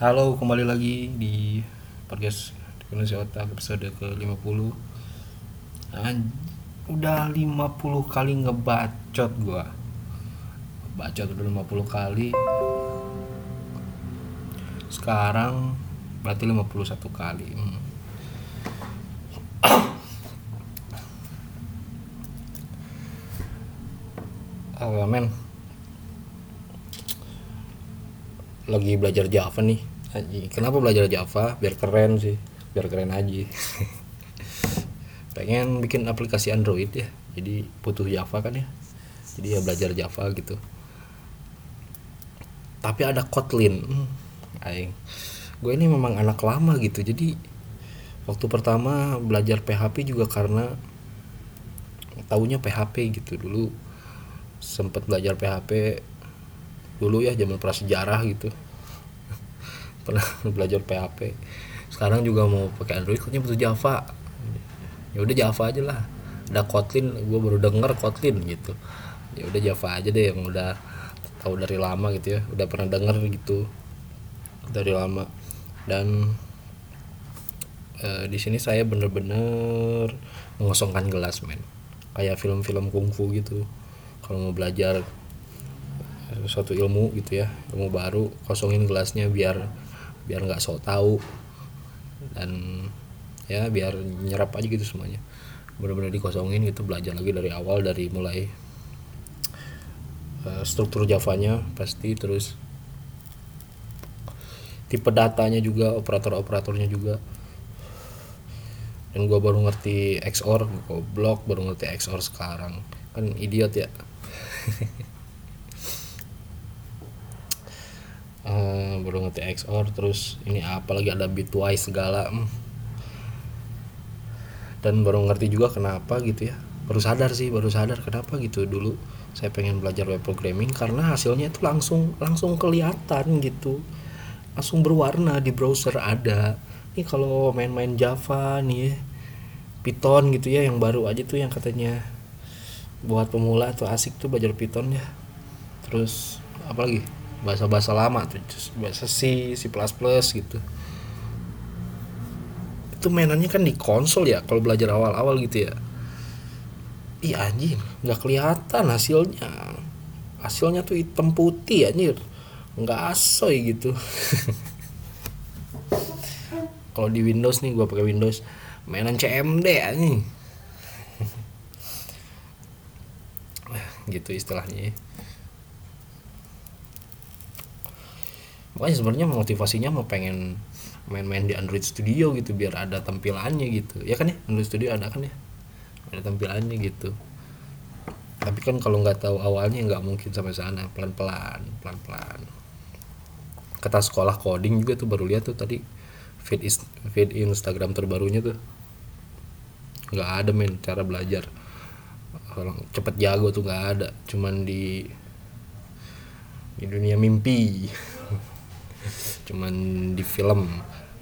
Halo, kembali lagi di podcast Indonesia Otak episode ke-50. An Udah 50 kali ngebacot gua. Bacot udah 50 kali. Sekarang berarti 51 kali. Hmm. Oh, men lagi belajar Java nih. Aji. kenapa belajar Java? Biar keren sih. Biar keren aja. Pengen bikin aplikasi Android ya. Jadi butuh Java kan ya. Jadi ya belajar Java gitu. Tapi ada Kotlin. Hmm, aing. Gue ini memang anak lama gitu. Jadi waktu pertama belajar PHP juga karena tahunya PHP gitu. Dulu sempet belajar PHP dulu ya zaman prasejarah gitu. Pernah belajar PHP sekarang juga mau pakai Android kayaknya butuh Java. Ya udah Java aja lah. Ada Kotlin gue baru denger Kotlin gitu. Ya udah Java aja deh yang udah tahu dari lama gitu ya. Udah pernah denger gitu dari lama. Dan e, di sini saya bener-bener mengosongkan gelas men. Kayak film-film kungfu gitu. Kalau mau belajar suatu ilmu gitu ya ilmu baru kosongin gelasnya biar biar nggak sok tahu. Dan ya biar nyerap aja gitu semuanya. Benar-benar dikosongin gitu belajar lagi dari awal dari mulai uh, struktur Javanya pasti terus tipe datanya juga operator-operatornya juga. Dan gua baru ngerti XOR goblok baru ngerti XOR sekarang. Kan idiot ya uh, baru ngerti XOR terus ini apalagi ada bitwise segala hmm. dan baru ngerti juga kenapa gitu ya. Baru sadar sih baru sadar kenapa gitu. Dulu saya pengen belajar web programming karena hasilnya itu langsung langsung kelihatan gitu. Langsung berwarna di browser ada. Ini kalau main-main Java nih Python gitu ya yang baru aja tuh yang katanya buat pemula tuh asik tuh belajar Python ya. Terus apalagi bahasa-bahasa lama tuh bahasa C, C++ gitu. Itu mainannya kan di konsol ya kalau belajar awal-awal gitu ya. Iya anjing nggak kelihatan hasilnya. Hasilnya tuh hitam putih anjir. Nggak asoy gitu. Kalau di Windows nih gua pakai Windows. Mainan CMD anjing. Gitu istilahnya. ya. Makanya sebenarnya motivasinya mau pengen main-main di Android Studio gitu biar ada tampilannya gitu. Ya kan ya? Android Studio ada kan ya? Ada tampilannya gitu. Tapi kan kalau nggak tahu awalnya nggak mungkin sampai sana. Pelan-pelan pelan-pelan. Kata sekolah coding juga tuh baru lihat tuh tadi. Feed is, feed Instagram terbarunya tuh. Nggak ada men cara belajar. Kalau cepet jago tuh nggak ada. Cuman di di dunia mimpi cuman di film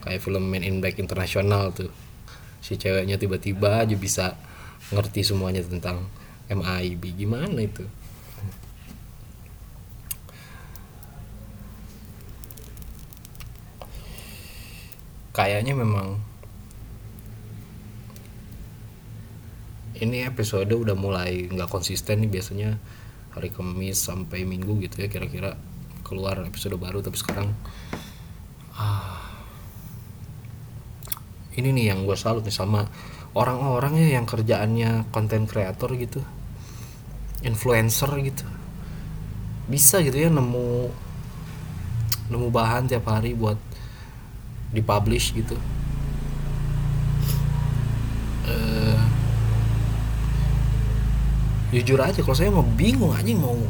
kayak film Men in Black internasional tuh. Si ceweknya tiba-tiba aja bisa ngerti semuanya tentang MIB gimana itu? Kayaknya memang ini episode udah mulai nggak konsisten nih biasanya hari Kamis sampai Minggu gitu ya kira-kira keluar episode baru tapi sekarang ah, ini nih yang gue salut nih sama orang-orangnya yang kerjaannya konten kreator gitu influencer gitu. Bisa gitu ya nemu nemu bahan tiap hari buat dipublish gitu. Uh, jujur aja kalau saya mau bingung aja mau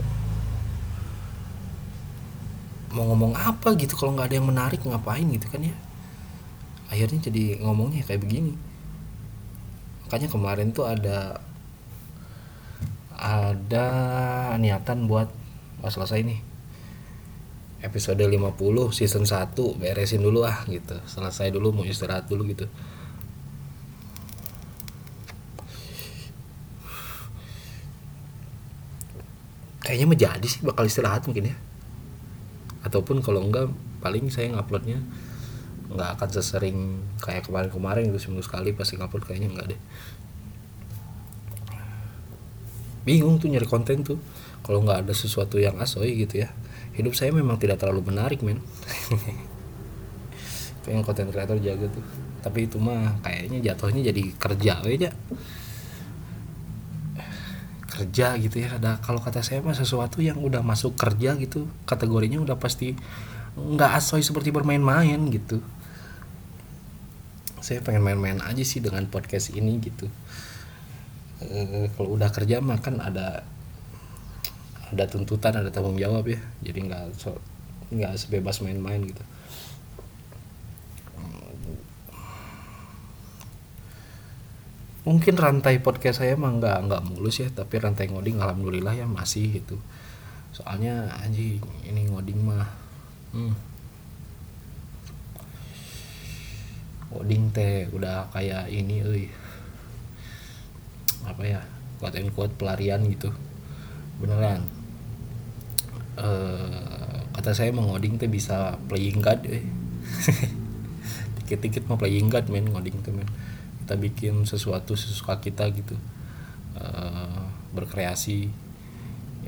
mau ngomong apa gitu kalau nggak ada yang menarik ngapain gitu kan ya? Akhirnya jadi ngomongnya kayak begini. Makanya kemarin tuh ada ada niatan buat pas selesai nih. Episode 50 season 1 beresin dulu ah gitu. Selesai dulu mau istirahat dulu gitu. Kayaknya menjadi sih bakal istirahat mungkin ya ataupun kalau enggak paling saya nguploadnya nggak akan sesering kayak kemarin-kemarin itu seminggu sekali pasti ngupload kayaknya nggak deh. Bingung tuh nyari konten tuh kalau nggak ada sesuatu yang asoy gitu ya. Hidup saya memang tidak terlalu menarik men. Pengen konten kreator jaga tuh. Tapi itu mah kayaknya jatuhnya jadi kerja aja kerja gitu ya. Ada kalau kata saya mah sesuatu yang udah masuk kerja gitu kategorinya udah pasti nggak asoy seperti bermain-main gitu. Saya pengen main-main aja sih dengan podcast ini gitu. E, kalau udah kerja mah kan ada ada tuntutan ada tanggung jawab ya. Jadi nggak so, nggak sebebas main-main gitu mungkin rantai podcast saya mah nggak nggak mulus ya tapi rantai ngoding alhamdulillah ya masih gitu. Soalnya anjing ini ngoding mah hmm, coding teh udah kayak ini euy. Apa ya quote and quote pelarian gitu. Beneran. Uh, kata saya mau ngoding teh bisa playing god eh dikit-dikit mau playing god men ngoding teh men kita bikin sesuatu sesuka kita gitu. Uh, berkreasi.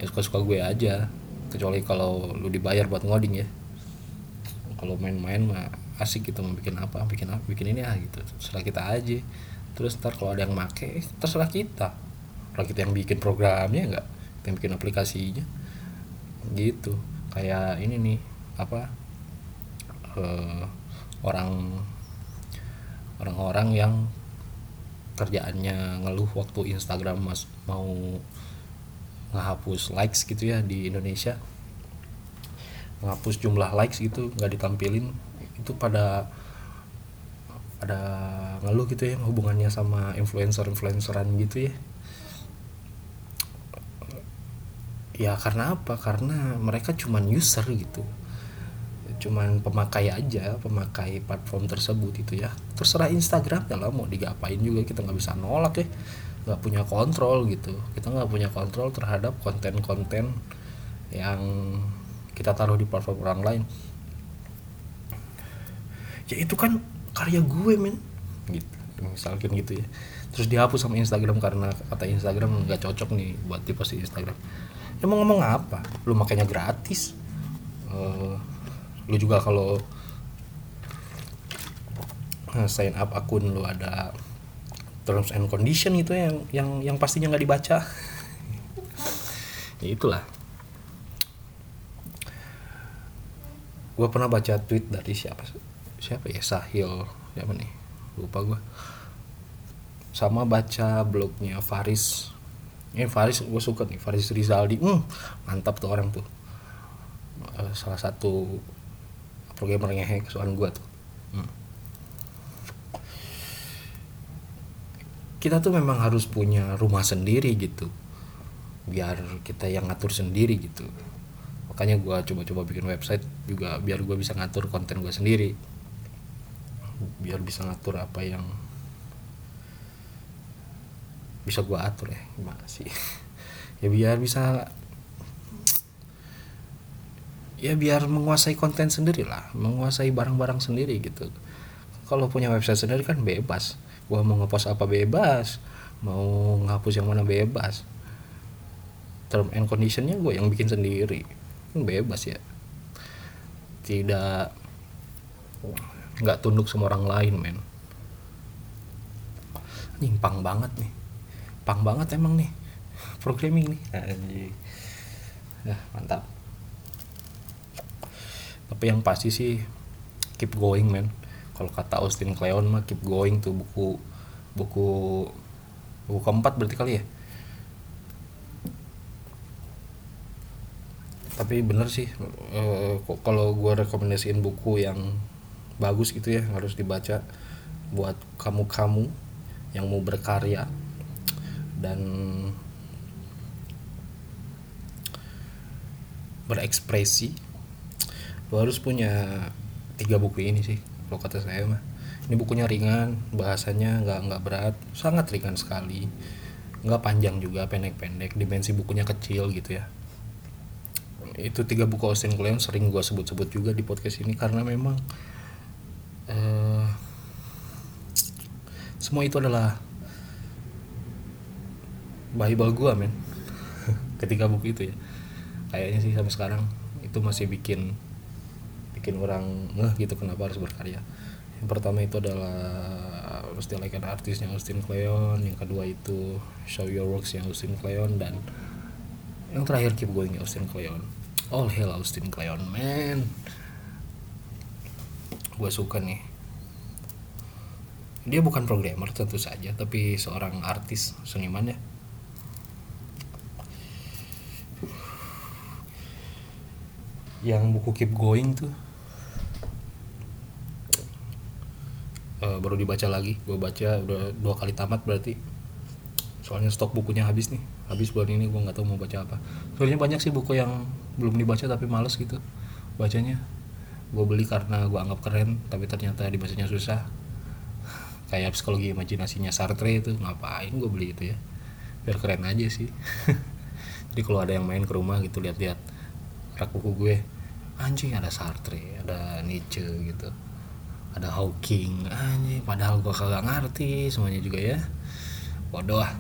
Ya suka-suka gue aja. Kecuali kalau lu dibayar buat ngoding ya. Kalau main-main mah asik gitu mau bikin apa bikin apa bikin ini ah gitu. Terserah kita aja. Terus ntar kalau ada yang make terserah kita. Kalau kita yang bikin programnya enggak kita yang bikin aplikasinya. Gitu. Kayak ini nih apa uh, orang orang-orang yang kerjaannya ngeluh waktu Instagram mas mau ngehapus likes gitu ya di Indonesia. Ngapus jumlah likes gitu nggak ditampilin itu pada ada ngeluh gitu ya hubungannya sama influencer influenceran gitu ya. Ya karena apa? Karena mereka cuman user gitu cuman pemakai aja pemakai platform tersebut itu ya. Terserah Instagram ya lah mau digapain juga kita nggak bisa nolak ya. Nggak punya kontrol gitu. Kita nggak punya kontrol terhadap konten-konten yang kita taruh di platform orang lain. Ya itu kan karya gue men. Gitu misalkan gitu ya. Terus dihapus sama Instagram karena kata Instagram nggak cocok nih buat di Instagram. Emang ngomong apa? Lu makanya gratis. Uh, lu juga kalau sign up akun lu ada terms and condition itu yang yang yang pastinya nggak dibaca. Ya itulah. Gue pernah baca tweet dari siapa siapa ya? Sahil. Siapa nih? Lupa gue sama baca blognya Faris. Ini Faris gue suka nih. Faris Rizaldi. Hmm, mantap tuh orang tuh. Uh, salah satu programmer ngehe kesukaan gue tuh. Hmm. kita tuh memang harus punya rumah sendiri gitu. Biar kita yang ngatur sendiri gitu. Makanya gue coba-coba bikin website juga biar gue bisa ngatur konten gue sendiri. Biar bisa ngatur apa yang bisa gua atur ya gimana sih? Ya biar bisa ya biar menguasai konten sendiri lah menguasai barang-barang sendiri gitu. Kalau punya website sendiri kan bebas. Gua mau ngepost apa bebas mau ngapus yang mana bebas. Term and conditionnya gue yang bikin sendiri kan bebas ya. Tidak nggak tunduk sama orang lain men. Nyimpang banget nih. Pang banget emang nih. Programming nih. Ya mantap tapi yang pasti sih keep going man kalau kata Austin Kleon mah keep going tuh buku buku buku keempat berarti kali ya? Tapi bener sih uh, kalau gue rekomendasiin buku yang bagus gitu ya harus dibaca buat kamu-kamu yang mau berkarya. Dan berekspresi lo harus punya tiga buku ini sih kalau kata saya mah. Ini bukunya ringan bahasanya nggak nggak berat sangat ringan sekali. Nggak panjang juga pendek-pendek dimensi bukunya kecil gitu ya. Itu tiga buku Austin Kleon sering gue sebut-sebut juga di podcast ini karena memang uh, semua itu adalah Bible gue men. Ketika buku itu ya. Kayaknya sih sampai sekarang itu masih bikin bikin orang ngeh gitu kenapa harus berkarya? Yang pertama itu adalah mesti like an artist yang Austin Kleon yang kedua itu show your works yang Austin Kleon dan yang terakhir keep going Austin Kleon. All hail Austin Kleon man. Gue suka nih. Dia bukan programmer tentu saja tapi seorang artis seniman ya. Yang buku keep going tuh uh, baru dibaca lagi. Gue baca udah dua kali tamat berarti. Soalnya stok bukunya habis nih. Habis bulan ini gue nggak tahu mau baca apa. Soalnya banyak sih buku yang belum dibaca tapi males gitu bacanya. Gue beli karena gue anggap keren tapi ternyata dibacanya susah. Kayak psikologi imajinasinya Sartre itu ngapain gue beli itu ya? Biar keren aja sih. Jadi kalau ada yang main ke rumah gitu lihat-lihat rak buku gue anjing ada Sartre ada Nietzsche gitu ada Hawking anjing padahal gue kagak ngerti semuanya juga ya. Bodoh ah.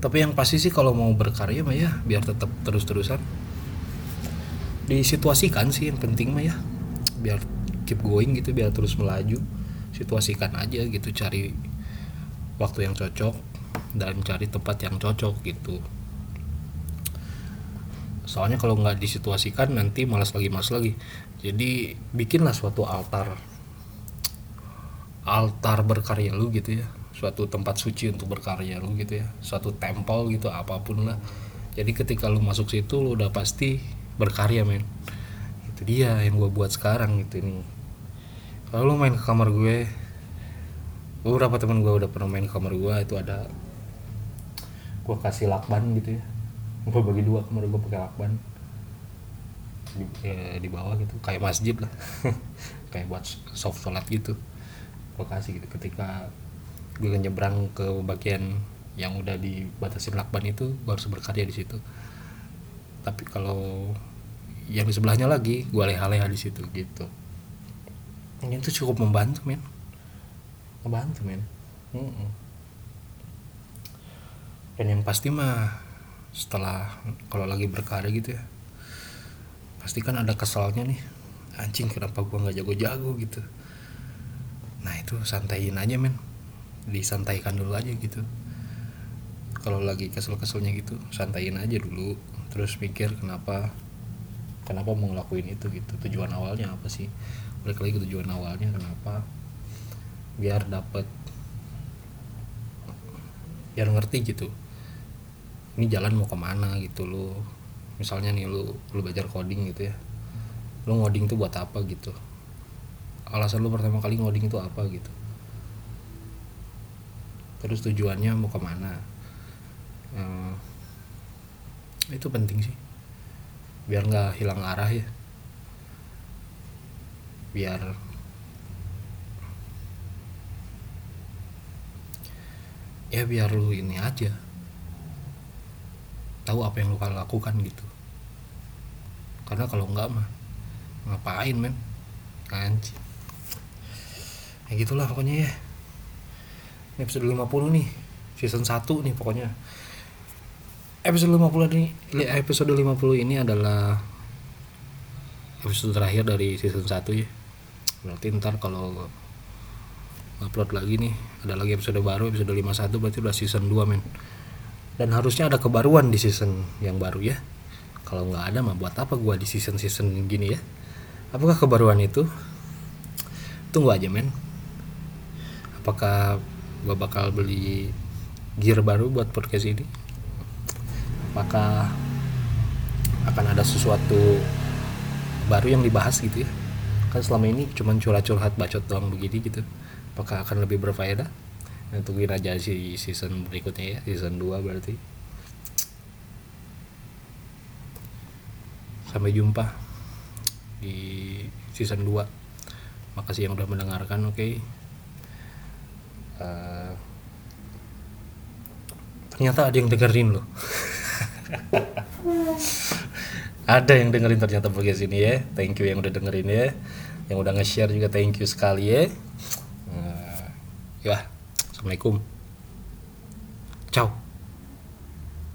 Tapi yang pasti sih kalau mau berkarya mah ya biar tetap terus-terusan. Disituasikan sih yang penting mah ya biar keep going gitu biar terus melaju. Situasikan aja gitu cari waktu yang cocok dan cari tempat yang cocok gitu soalnya kalau nggak disituasikan nanti malas lagi malas lagi. Jadi bikinlah suatu altar. Altar berkarya lu gitu ya. Suatu tempat suci untuk berkarya lu gitu ya. Suatu temple gitu apa pun lah. Jadi ketika lu masuk situ lu udah pasti berkarya men. Itu dia yang gue buat sekarang gitu ini. Kalau lu main ke kamar gue beberapa teman gue udah pernah main ke kamar gue itu ada gue kasih lakban gitu ya gue bagi dua kamar gue pakai lakban. Di, ya, di bawah gitu kayak masjid lah. Kayak buat soft sholat gitu. Gue kasih gitu ketika gue nyebrang ke bagian yang udah dibatasin lakban itu gue harus berkarya di situ. Tapi kalau yang di sebelahnya lagi gue leha-leha di situ gitu. Ini tuh cukup membantu men. Membantu men. Mm -mm. dan yang pasti mah setelah kalau lagi berkarya gitu ya pasti kan ada kesalnya nih. Anjing kenapa gue nggak jago-jago gitu? Nah itu santaiin aja men. Disantaikan dulu aja gitu. Kalau lagi kesel-keselnya gitu santaiin aja dulu. Terus mikir kenapa kenapa mau ngelakuin itu gitu? Tujuan awalnya apa sih? Balik lagi tujuan awalnya kenapa? Biar dapet biar ngerti gitu ini jalan mau ke mana gitu lo misalnya nih lu lu belajar coding gitu ya. Lu ngoding tuh buat apa gitu? Alasan lu pertama kali ngoding itu apa gitu? Terus tujuannya mau ke mana? Uh, itu penting sih. Biar nggak hilang arah ya. Biar ya biar lu ini aja tahu apa yang lu lakukan gitu. Karena kalau enggak mah ngapain men? Anjir ya gitulah pokoknya ya. Ini episode 50 nih season 1 nih pokoknya. Episode 50 ini episode 50 ini adalah episode terakhir dari season 1 ya. Berarti ntar kalau upload lagi nih ada lagi episode baru episode 51 berarti udah season 2 men dan harusnya ada kebaruan di season yang baru ya. Kalau nggak ada mah buat apa gua di season season gini ya? Apakah kebaruan itu? Tunggu aja men. Apakah gue bakal beli gear baru buat podcast ini? Apakah akan ada sesuatu baru yang dibahas gitu ya? Kan selama ini cuman curhat-curhat bacot doang begini gitu. Apakah akan lebih berfaedah tungguin aja si season berikutnya ya season 2 berarti. Sampai jumpa di season 2 makasih yang udah mendengarkan oke. Okay? uh, ternyata ada yang dengerin loh. Ada yang dengerin ternyata podcast ini ya. Thank you yang udah dengerin ya. Yang udah nge-share juga thank you sekali ya. Nah, ya Assalamualaikum Chào.